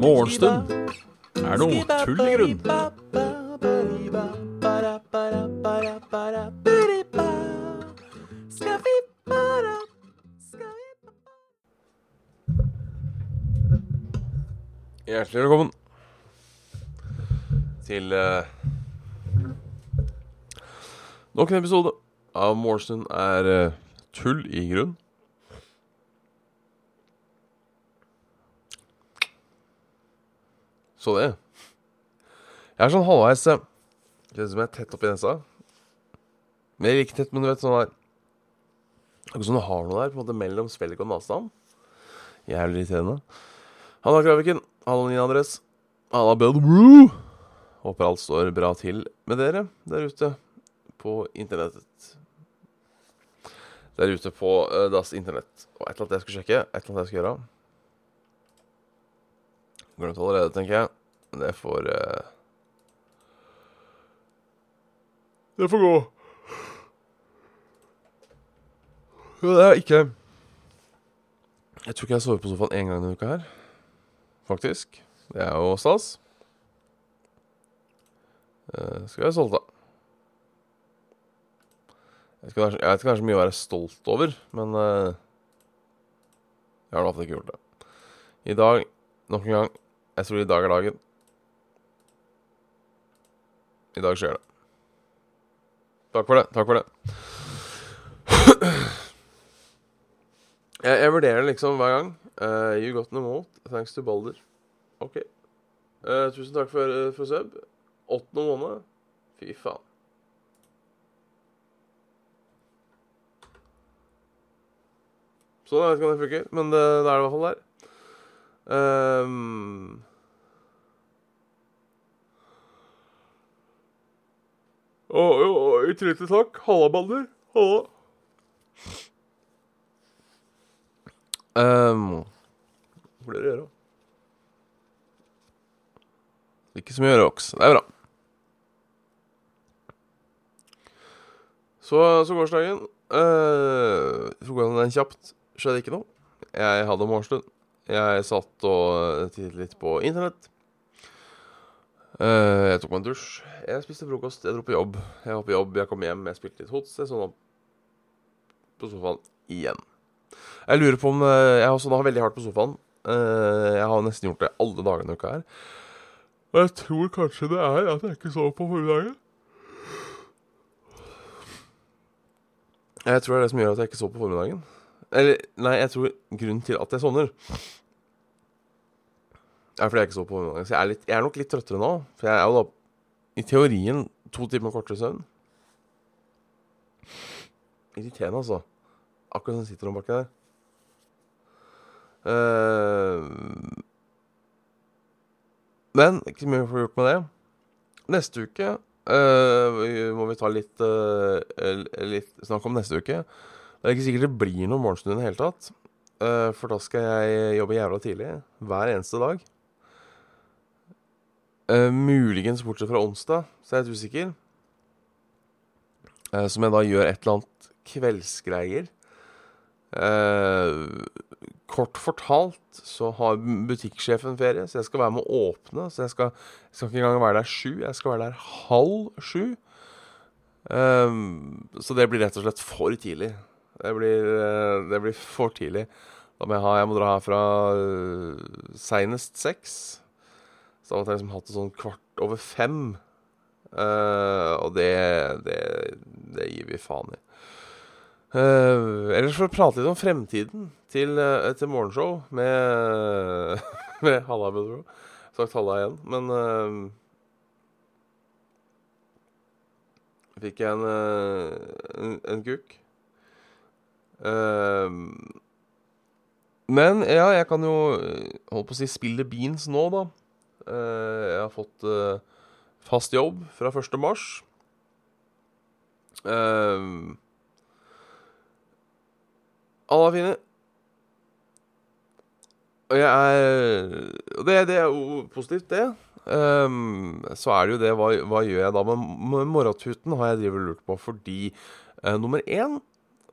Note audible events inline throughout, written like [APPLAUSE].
Morgenstund. Er noe tull i grunn. Hjertelig velkommen til uh, nok en episode av Morrison er uh, tull i grunn. Så det. Jeg er sånn halvveis Kjennes ut som jeg er tett oppi nesa. Mer ikke tett, men du vet sånn der Akkurat som du har noe der på en måte mellom svelg og nesen. Jævlig irriterende. Hanna Kraviken, Hallo Nina Andres. Halla Bødbro. Håper alt står bra til med dere der ute på internettet. Der ute på uh, Das Internett. Og et eller annet jeg skal sjekke. Et eller annet jeg skal gjøre. Glemt allerede, tenker jeg. Det får uh, Det får gå. Jo, det er ikke Jeg tror ikke jeg sover på sofaen én gang denne uka her faktisk. Det er jo stas. Uh, skal jeg av. Jeg, skal, jeg vet ikke kanskje mye å være stolt over, men uh, jeg har i hvert fall ikke gjort det. I dag, nok en gang Jeg tror i dag er dagen. I dag skjer det. Takk for det. Takk for det. Jeg, jeg vurderer liksom hver gang. Uh, you got no mote. Thanks to Balder. OK. Uh, tusen takk for, uh, for sub. Åttende måned. Fy faen. Sånn, jeg vet ikke om det funker, men det, det er det i hvert fall der. Um, Å, jo, til takk. Halla, Balder. Halla. Um, hva blir det å gjøre? Ikke så mye Ox. Det er bra. Så, så gårsdagen uh, Frokosten kjapt. Skjedde ikke noe. Jeg hadde morgenstund. Jeg satt og tittet litt på internett. Uh, jeg tok meg en dusj. Jeg spiste frokost. Jeg dro på jobb. Jeg var på jobb, jeg kom hjem, jeg spilte litt hots. Jeg sovna på sofaen igjen. Jeg lurer på om uh, Jeg har da veldig hardt på sofaen. Uh, jeg har nesten gjort det alle dagene i uka her. Og jeg tror kanskje det er at jeg ikke sov på formiddagen. Jeg tror det er det som gjør at jeg ikke sov på formiddagen. Eller, nei, jeg tror grunnen til at jeg sovner er fordi jeg ikke sov på formiddagen. Så jeg er, litt, jeg er nok litt trøttere nå. For jeg er jo da i teorien to timer kortere søvn. Irriterende, altså. Akkurat som sitter om baki der. Uh, men ikke så mye vi får gjort med det. Neste uke uh, må vi ta litt, uh, litt snakk om neste uke. Det er ikke sikkert det blir noen morgenstund i det hele tatt. Uh, for da skal jeg jobbe jævla tidlig. Hver eneste dag. muligens bortsett fra onsdag, så er jeg litt usikker. som jeg da gjør et eller annet kveldsgreier. kort fortalt så har butikksjefen ferie, så jeg skal være med å åpne. Så jeg skal, jeg skal ikke engang være der sju, jeg skal være der halv sju. Um, så det blir rett og slett for tidlig. Det blir, det blir for tidlig. Da må jeg ha Jeg må dra herfra uh, seinest seks. Så da måtte jeg liksom hatt det sånn kvart over fem. Uh, og det, det, det gir vi faen i. Uh, ellers får vi prate litt om fremtiden til, uh, til morgenshow med, [LAUGHS] med Halla Budro. Sagt halla igjen, men uh, Fikk jeg en, en, en kuk. Men ja, jeg kan jo holde på å si spille beans nå, da. jeg har fått fast jobb fra 1. mars. Uh, alle er fine. Og jeg er Og det, det er jo positivt, det. Um, så er det jo det Hva, hva gjør jeg da med, med morgentuten, har jeg drivet lurt på. Fordi uh, nummer én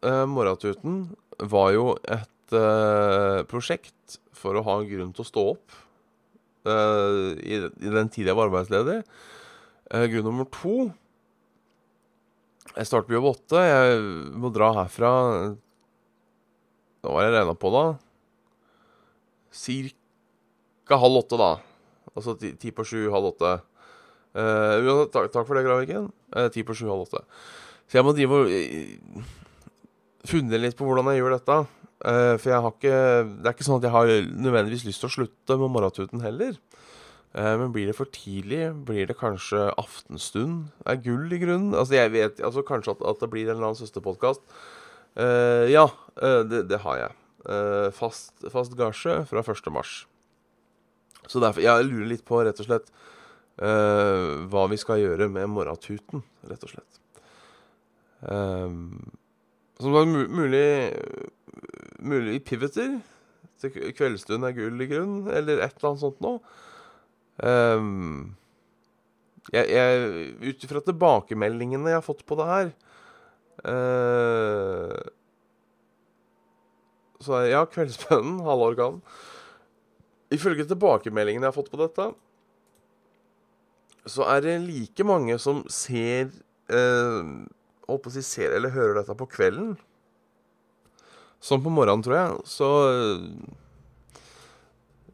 eh, Morgentuten var jo et uh, prosjekt for å ha en grunn til å stå opp uh, i, i den tida jeg var arbeidsledig. Grunn nummer to Jeg starter på jobb åtte. Jeg må dra herfra Hva var jeg regna på, da? Cirka halv åtte, da. Altså ti, ti på sju, halv åtte. Uh, takk, takk for det, Graviken. Uh, ti på sju, halv åtte. Så jeg må drive og fundere litt på hvordan jeg gjør dette. Eh, for jeg har ikke Det er ikke sånn at jeg har nødvendigvis lyst til å slutte med morgentuten heller. Eh, men blir det for tidlig? Blir det kanskje aftenstund? Er gull i grunnen? Altså, jeg vet altså Kanskje at, at det blir en eller annen søsterpodkast. Eh, ja, det, det har jeg. Fast, fast gasje fra 1. mars. Så derfor Jeg lurer litt på, rett og slett, uh, hva vi skal gjøre med morgentuten, rett og slett. Um, som var mulig Mulig pivoter til kveldsstund er gull i grunn, eller et eller annet sånt noe. Um, jeg, jeg, ut ifra tilbakemeldingene jeg har fått på det her uh, Så ja, Kveldsbønnen, [LAUGHS] halvorgan. Ifølge tilbakemeldingene jeg har fått på dette, så er det like mange som ser eh, Holdt på å si ser eller hører dette på kvelden. Som på morgenen, tror jeg. Så eh,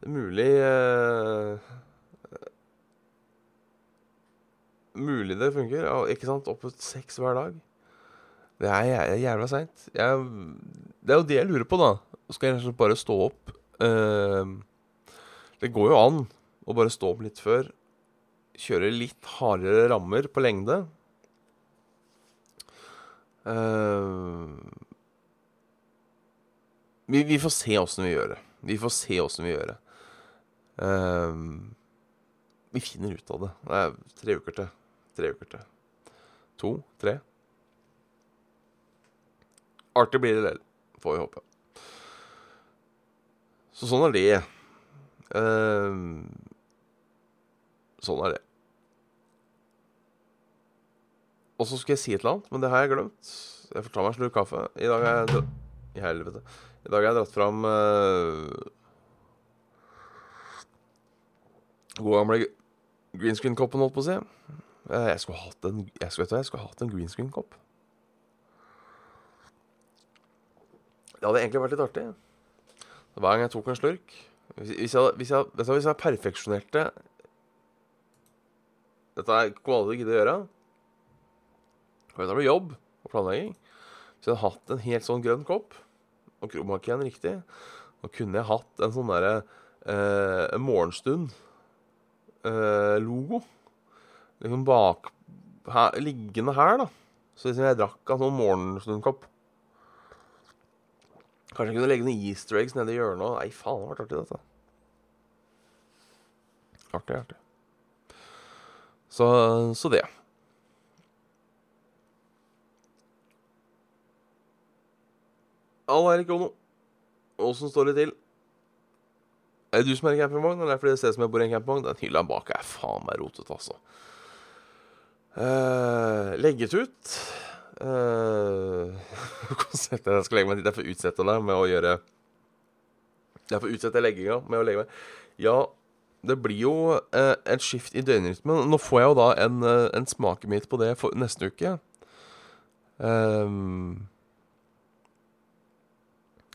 det er mulig eh, Mulig det funker. Ikke sant? Opp mot seks hver dag. Det er jæ- jævla seint. Det er jo det jeg lurer på, da. Skal jeg rett og slett bare stå opp eh, Det går jo an å bare stå opp litt før. Kjøre litt hardere rammer på lengde. Eh, vi, vi får se åssen vi gjør det. Vi får se åssen vi gjør det. Uh, vi finner ut av det. Det er tre uker til. Tre uker til. To? Tre? Artig blir det lell, får vi håpe. Så sånn er det. Uh, sånn er det. Og så skulle jeg si et eller annet, men det har jeg glemt. Jeg får ta meg en slurk kaffe. I dag har jeg dra... I helvete. I dag har jeg dratt fram uh, God gamle green screen-koppen, holdt på å si. Uh, jeg skulle hatt en Jeg skulle, du, jeg skulle hatt en green screen-kopp. Det hadde egentlig vært litt artig. Hver gang jeg tok en slurk Hvis, hvis jeg, hvis jeg, du hva, hvis jeg perfeksjonerte Dette er- kommer jeg aldri til å gidde å gjøre. For Dette blir jobb og planlegging. Hvis jeg hadde hatt en helt sånn grønn kopp, og kromak riktig, da kunne jeg hatt en sånn derre eh, en morgenstund-logo. liksom bak her, Liggende her, da. Så liksom jeg drakk av sånn morgenstundkopp Kanskje jeg kunne legge noen easter eggs nede i hjørnet. Nei, faen, det har vært artig, dette. Artig, artig. Så, så det. All Erik Ono, åssen står det til? Er det du som er i campingvogn, eller er det fordi det ser ut som jeg bor i en campingvogn? Den hylla bak er faen meg rotete, altså. Uh, legget ut [LAUGHS] uh, Konseptet jeg skal legge meg dit. Jeg får utsette det med å gjøre Jeg får utsette legginga med å legge meg Ja, det blir jo uh, et skift i døgnrytmen. Nå får jeg jo da en, uh, en smakebit på det for neste uke. Um,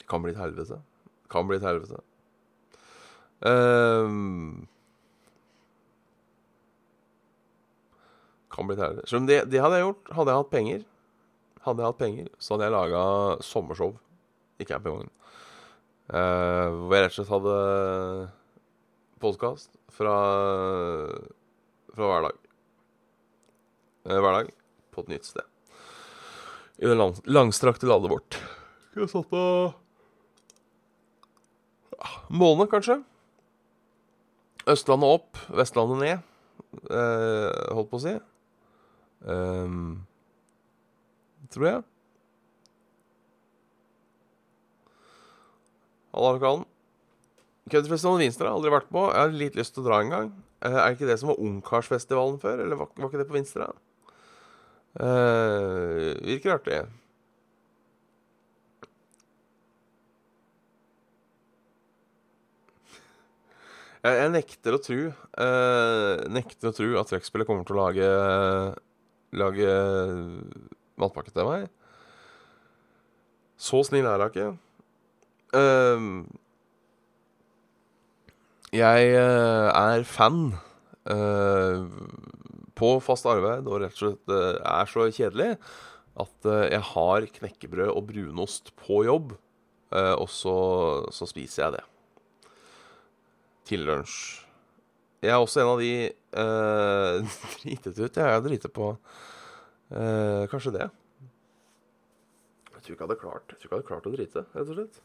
kan bli et helvete. Kan bli et helvete. Um, kan bli et helvete. Selv om det, det hadde jeg gjort. Hadde jeg hatt penger, hadde jeg hatt penger, så hadde jeg laga sommershow i campingvognen. Uh, hvor jeg rett og slett hadde podkast fra, fra hver dag. Eh, hver dag på et nytt sted. I det lang, langstrakte landet vårt. Jeg satt ja, måned, kanskje. Østlandet opp, Vestlandet ned, eh, holdt på å si. Um, tror jeg. Hallarkan. Kødderfestivalen i Vinstra har jeg aldri vært på. Jeg har litt lyst til å dra en gang. Eh, er det ikke det som var Ungkarsfestivalen før? Eller var, var ikke det på Vinstra? Eh, virker artig. Jeg, jeg nekter å tro uh, Nekter å tro at trekkspillet kommer til å lage Lage matpakke til meg. Så snill er hun ikke. Uh, jeg eh, er fan uh, på fast arbeid og rett og slett eh, er så kjedelig at eh, jeg har knekkebrød og brunost på jobb, eh, og så, så spiser jeg det til lunsj. Jeg er også en av de uh, [LAUGHS] dritet ut. Jeg er driter på uh, kanskje det. Jeg tror ikke jeg hadde klart Jeg tror ikke jeg hadde klart å drite, rett og slett.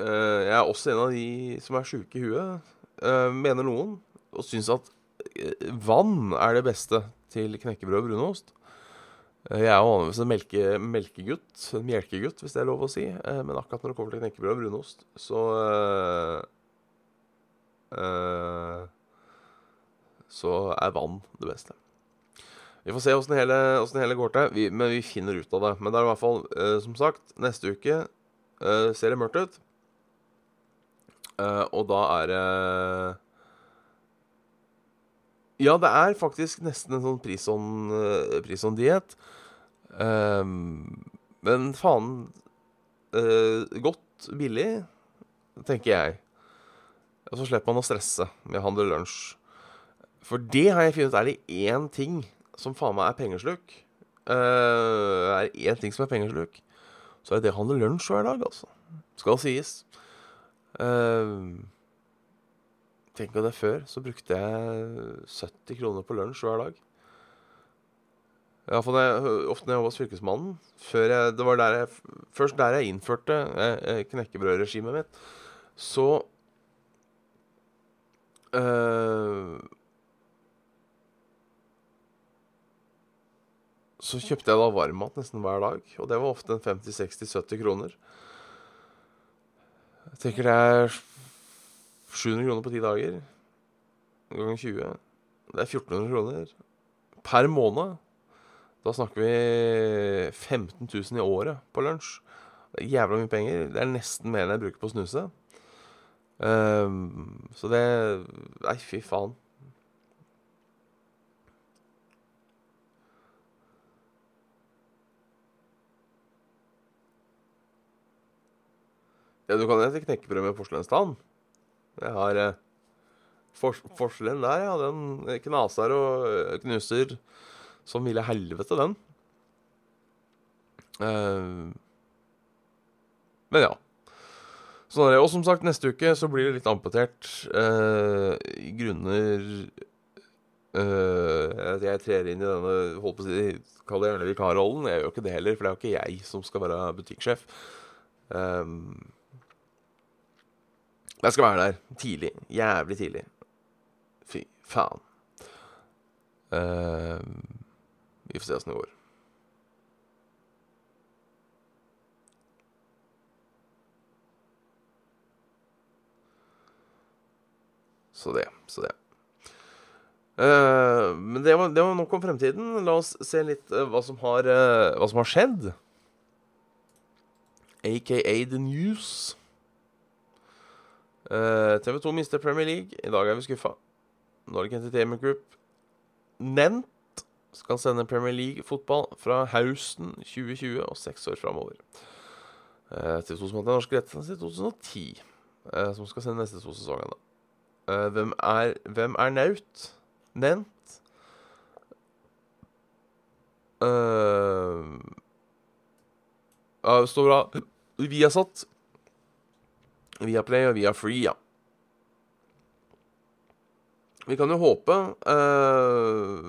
Eh, jeg er også en av de som er sjuke i huet, mener noen, og syns at vann er det beste til knekkebrød og brunost. Eh, Jeg er vanligvis en melke, melkegutt, en melkegutt, hvis det er lov å si. Eh, Men akkurat når det kommer til knekkebrød og brunost, så eh, Så er vann det beste. Vi får se åssen hele, det hele går til, vi, men vi finner ut av det. Men det er i hvert fall, eh, som sagt, neste uke eh, ser det mørkt ut. Og da er det Ja, det er faktisk nesten en sånn prison, uh, prison-diett. Ehm, men faen uh, Godt billig, tenker jeg. Og så slipper man å stresse med å handle lunsj. For det har jeg funnet er det én ting som faen meg er pengesluk. Uh, er én ting som er pengesluk, så er det å handle lunsj hver dag, altså. Skal sies. Uh, tenk om det før så brukte jeg 70 kroner på lunsj hver dag. Det, ofte når jeg var hos Fylkesmannen før jeg, Det var der jeg, først der jeg innførte eh, eh, knekkebrødregimet mitt. Så eh, Så kjøpte jeg da varmmat nesten hver dag, og det var ofte en 50-60-70 kroner. Jeg tenker det er 700 kroner på ti dager. Ganger 20. Det er 1400 kroner per måned. Da snakker vi 15 000 i året på lunsj. Det er jævla mye penger. Det er nesten mer enn jeg bruker på å snuse. Um, så det Nei, fy faen. Ja, du kan hete knekkebrød med porselenstann. Jeg har eh, for, Forskjellen der, ja. Den knaser og eh, knuser som ville helvete, den. Eh, men ja. Sånn. Og som sagt, neste uke så blir det litt amputert eh, grunner eh, Jeg trer inn i denne holdt på å si, Kall det gjerne vikarrollen. Jeg gjør ikke det heller, for det er jo ikke jeg som skal være butikksjef. Um, jeg skal være der tidlig. Jævlig tidlig. Fy faen. Uh, vi får se åssen det går. Så det. Så det. Uh, men det var, det var, nok om fremtiden. La oss se litt uh, hva, som har, hva som har skjedd. AKA The News. TV 2 mister Premier League. I dag er vi skuffa. Nordic Entertainment Group Nent skal sende Premier League-fotball fra høsten 2020 og seks år framover. TV 2 som hadde norsk rettigheter siden 2010, som skal sende neste to sesonger. hvem, er, hvem er Naut? Nent? Uh, ja, det står bra. Viasat. Viaplay og via Free, ja. Vi kan jo håpe uh,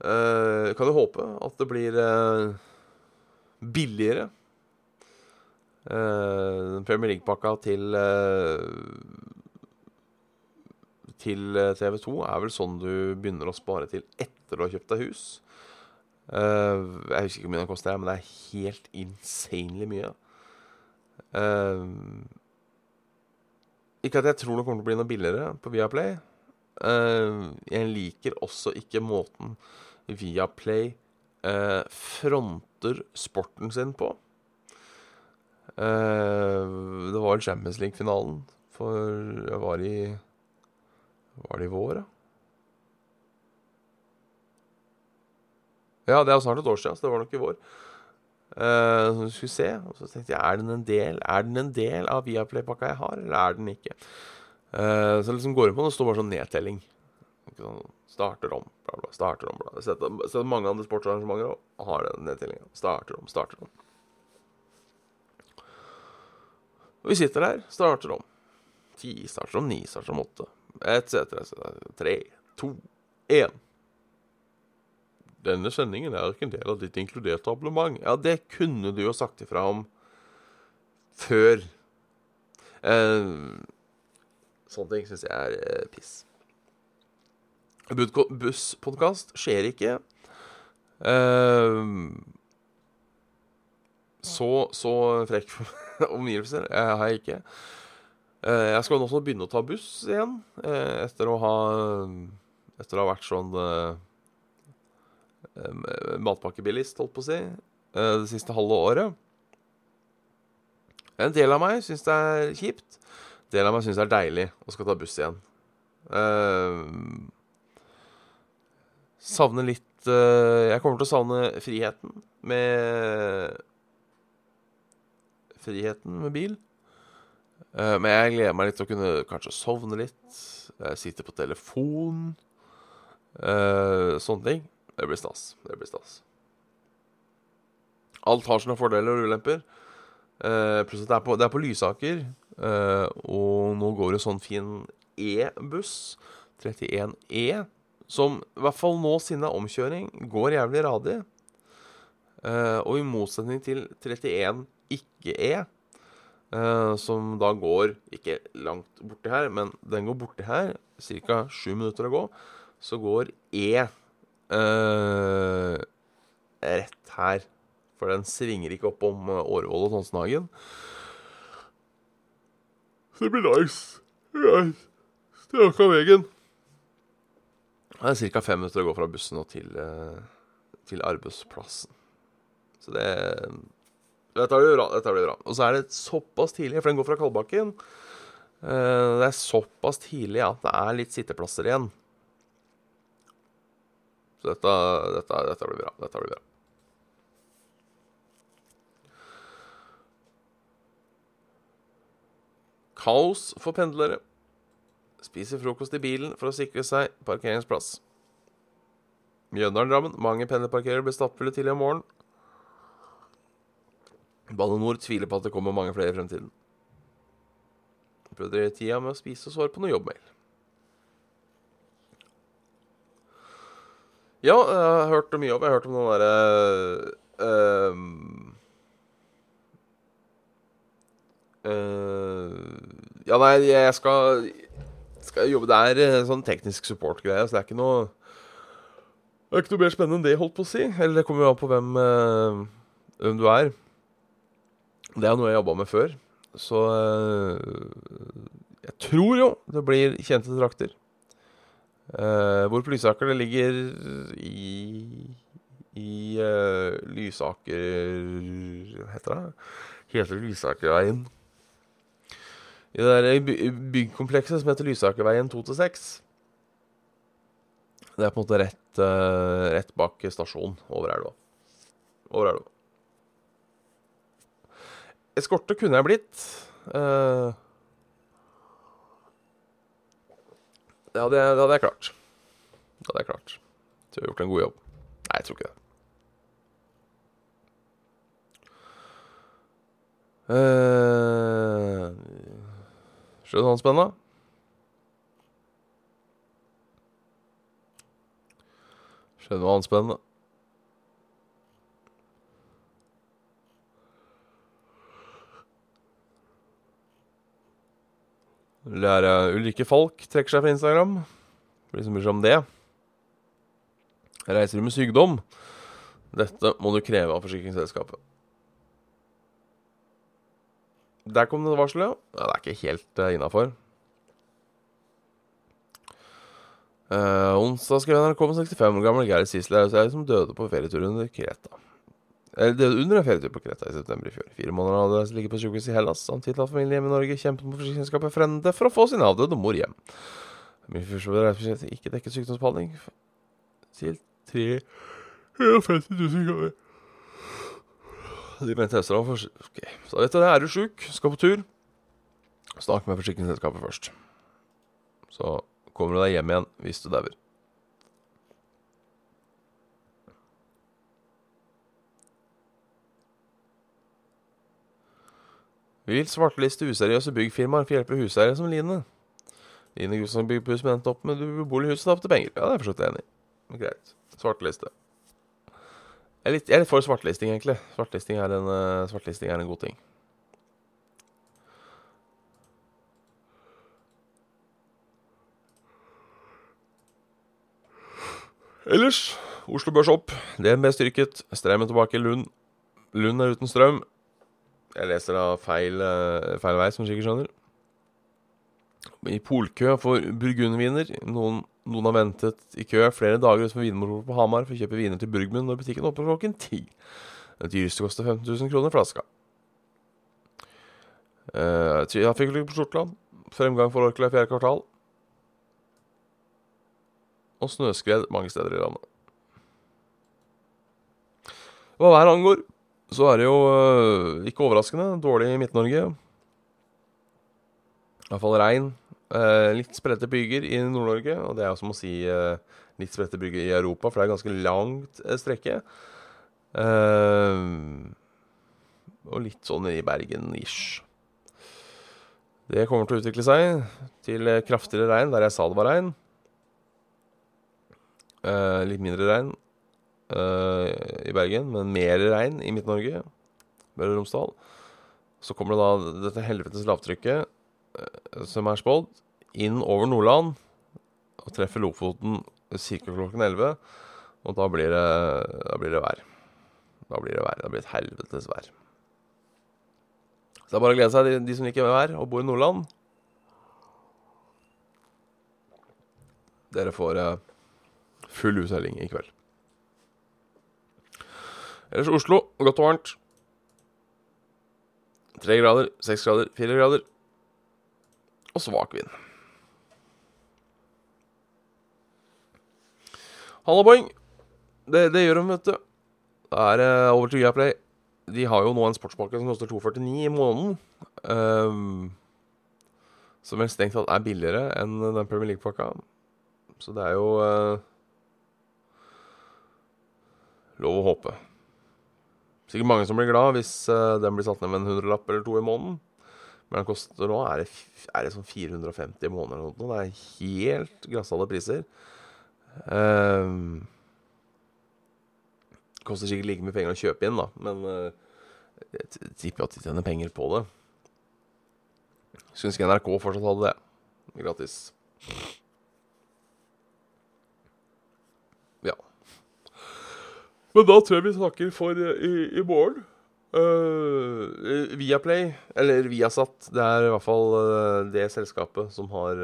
uh, Kan jo håpe at det blir uh, billigere. Premier League-pakka til til TV 2 er vel sånn du begynner å spare til etter du har kjøpt deg hus. jeg husker ikke hvor mye den koster, men det er helt insanely mye. Uh, ikke at jeg tror det kommer til å bli noe billigere på Viaplay. Uh, jeg liker også ikke måten Viaplay uh, fronter sporten sin på. Uh, det var Champions League-finalen for jeg var i Var det i vår, da? Ja, det er snart et år siden, så det var nok i vår. Uh, så vi skulle se, og så tenkte jeg er den en del Er den en del av Viaplay-pakka jeg har, eller er den ikke? Uh, så liksom går inn på den, og står bare sånn nedtelling. Sånn, starter om, bla, bla. Starter om, bla. Sett, sett mange andre sportsarrangementer og har den nedtellinga. Starter om, starter om. Og vi sitter der, starter om. Ti starter om, ni starter om åtte, etc. Tre, to, én. Denne sendingen er ikke en del av ditt inkluderte abonnement. Ja, det kunne du jo sagt ifra om før. Eh, sånne ting syns jeg er eh, piss. Busspodkast skjer ikke. Eh, så, så frekk [LAUGHS] omgivelser har jeg ikke. Eh, jeg skal også begynne å ta buss igjen, eh, etter å ha Etter å ha vært sånn eh, matpakkebilist, holdt på å si, det siste halve året. En del av meg syns det er kjipt. En del av meg syns det er deilig å skal ta buss igjen. Uh, savner litt uh, Jeg kommer til å savne friheten med Friheten med bil. Uh, men jeg gleder meg litt til å kunne kanskje sovne litt. sitte på telefon. sånne ting. Det blir stas. Det blir stas. Alt har sine fordeler og ulemper. Eh, pluss at det er på, det er på Lysaker, eh, og nå går det sånn fin E-buss, 31E, som i hvert fall nå siden det er omkjøring, går jævlig radig. Eh, og i motsetning til 31 ikke-E, eh, som da går ikke langt borti her, men den går borti her, ca. sju minutter å gå, så går E Uh, rett her. For den svinger ikke opp om eh, Årvoll og Tonsenhagen. Så det blir nice. Strak av veien. Det er ca. fem minutter å gå fra bussen og til, uh, til arbeidsplassen. Så det Dette blir bra. Dette blir bra. Og så er det såpass tidlig, for den går fra Kalbakken. Det er såpass tidlig at det er litt sitteplasser igjen. Så dette, dette, dette blir bra. Dette blir bra. Kaos for pendlere. Spiser frokost i bilen for å sikre seg parkeringsplass. Mjøndalen-Drammen. Mange pendlerparkerere blir stappfulle tidlig om morgenen. Bane Nor tviler på at det kommer mange flere i fremtiden. Prøvde tida med å spise og svare på noe jobbmail. Ja, jeg har hørt mye om Jeg har hørt om den derre uh, uh, Ja, nei, jeg skal, skal jobbe der, eh, sånn teknisk support-greie, så det er ikke noe Det er ikke noe mer spennende enn det, holdt på å si. Eller det kommer jo an på hvem, uh, hvem du er. Det er noe jeg jobba med før. Så jeg tror jo det blir kjente trakter. Uh, hvor Lysaker ligger i i uh, Lysaker Hva heter det? Heter Lysakerveien? I det der byggkomplekset som heter Lysakerveien 2-6. Det er på en måte rett, uh, rett bak stasjonen over elva. Over elva. Eskorte kunne jeg blitt. Uh, Det hadde, det hadde jeg klart. Det hadde jeg klart. Du har gjort en god jobb. Nei, jeg tror ikke det. Uh, Skjønner du noe spennende? Skjønner du noe annet spennende? Lære Ulrikke Falk trekker seg fra Instagram. Blir så mye om det. Reiser du med sykdom? Dette må du kreve av forsikringsselskapet. Der kom det varselet. Ja, det er ikke helt uh, innafor. Uh, onsdag skrev NRK om 65 år gammel Geir Sisler som døde på ferietur under Kreta. Det er under en ferietur på Kreta i september i fjor. Fire måneder hadde jeg ligget på sykehus i Hellas, samtidig hadde familien hjemme i Norge kjempet mot forsikringsselskapet Frende for å få sin avdøde mor hjem. Min første reisebudsjett ikke dekket sykdomsbehandling til 350 000 kroner. De mente tester for Ok, så vet du det. Er du sjuk, skal på tur, snakk med forsikringsselskapet først. Så kommer du deg hjem igjen hvis du dauer. Vi vil svarteliste useriøse byggfirmaer for å hjelpe huseiere som Line. Line Gustavsen men endte opp med ubeboelig hus og tapte penger. Ja, det er jeg forstått enig i. Greit. Svarteliste. Jeg er, litt, jeg er litt for svartelisting, egentlig. Svartelisting er, en, svartelisting er en god ting. Ellers Oslo Børs opp. DNB styrket. Strømmen tilbake. Lund. Lund er uten strøm. Jeg leser da feil, uh, feil vei, som du sikkert skjønner. I polkø for burgundviner. Noen, noen har ventet i kø flere dager utenfor Vinmonopolet på Hamar for å kjøpe viner til Burgmund når butikken åpner klokken ti. Det dyreste koster 15 000 kroner flaska. Uh, Trafikkulykke på Sortland. Fremgang for Orkla i fjerde kvartal. Og snøskred mange steder i landet. Hva været angår, så er det jo uh, ikke overraskende dårlig i Midt-Norge. I hvert fall regn. Uh, litt spredte byger i Nord-Norge, og det er som å si uh, litt spredte byger i Europa, for det er ganske langt strekke. og litt sånn i Bergen-ish. Det kommer til å utvikle seg til kraftigere regn der jeg sa det var regn. litt mindre regn i Bergen, men mer regn i Midt-Norge. Møre og Romsdal. Så kommer det da dette helvetes lavtrykket som er spådd, inn over Nordland og treffer Lofoten ca. klokken 11. Og da blir det, da blir det vær. Da blir det vær. Det blir et helvetes vær. Så det er bare å glede seg, de, de som liker vær og bor i Nordland. Dere får uh, full utseiling i kveld. Ellers Oslo, godt og varmt. Tre grader, seks grader, fire grader. Og svak vind. Hallaboing. Det, det gjør de, vet du. Det er uh, over til Viaplay. De har jo nå en sportspakke som koster 249 i måneden. Um, som vel strengt tatt er billigere enn den Premier League-pakka. Så det er jo uh, lov å håpe. Sikkert mange som blir glad hvis uh, den blir satt ned med en hundrelapp eller to i måneden. Men den koster nå er det, er det sånn 450 i måneden eller noe. Det er helt grassale priser. Um, koster sikkert like mye penger å kjøpe inn, da. Men uh, jeg tipper at de tjener penger på det. Skulle ønske NRK fortsatt hadde det. Gratis. Men da tror jeg vi snakker for uh, i, i, morgen. Uh, Viaplay, eller Viasat, det er i hvert fall uh, det selskapet som har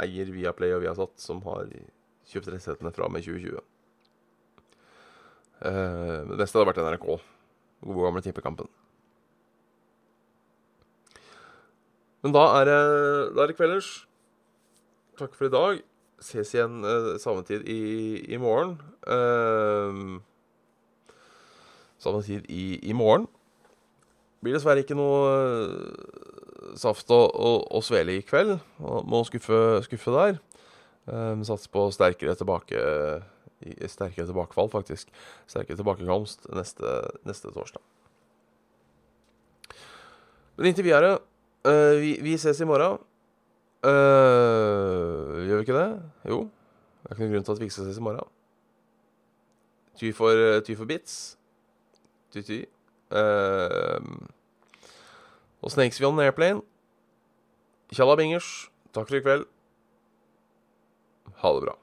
eier Viaplay og Viasat, som har kjøpt rettighetene fra med 2020. det beste hadde vært NRK. Gode gamle Tippekampen. Men da er det, da er det kvelders. Takk for i dag. Ses igjen samme tid i, i morgen. Uh, samme tid i, i morgen. Blir dessverre ikke noe uh, saft og, og, og, svele i kveld. Må skuffe, skuffe der. Um, Satser på sterkere tilbake Sterkere tilbakefall, faktisk. Sterkere tilbakekomst neste, neste torsdag. Men inntil videre uh, vi, vi, ses i morgen. Uh, gjør vi ikke det? Jo. Det er ikke noen grunn til at vi ikke skal ses i morgen. Ty for, ty for bits. Ty-ty. Uh, og Snakes on Airplane. Tjalla bingers. Takk for i kveld. Ha det bra.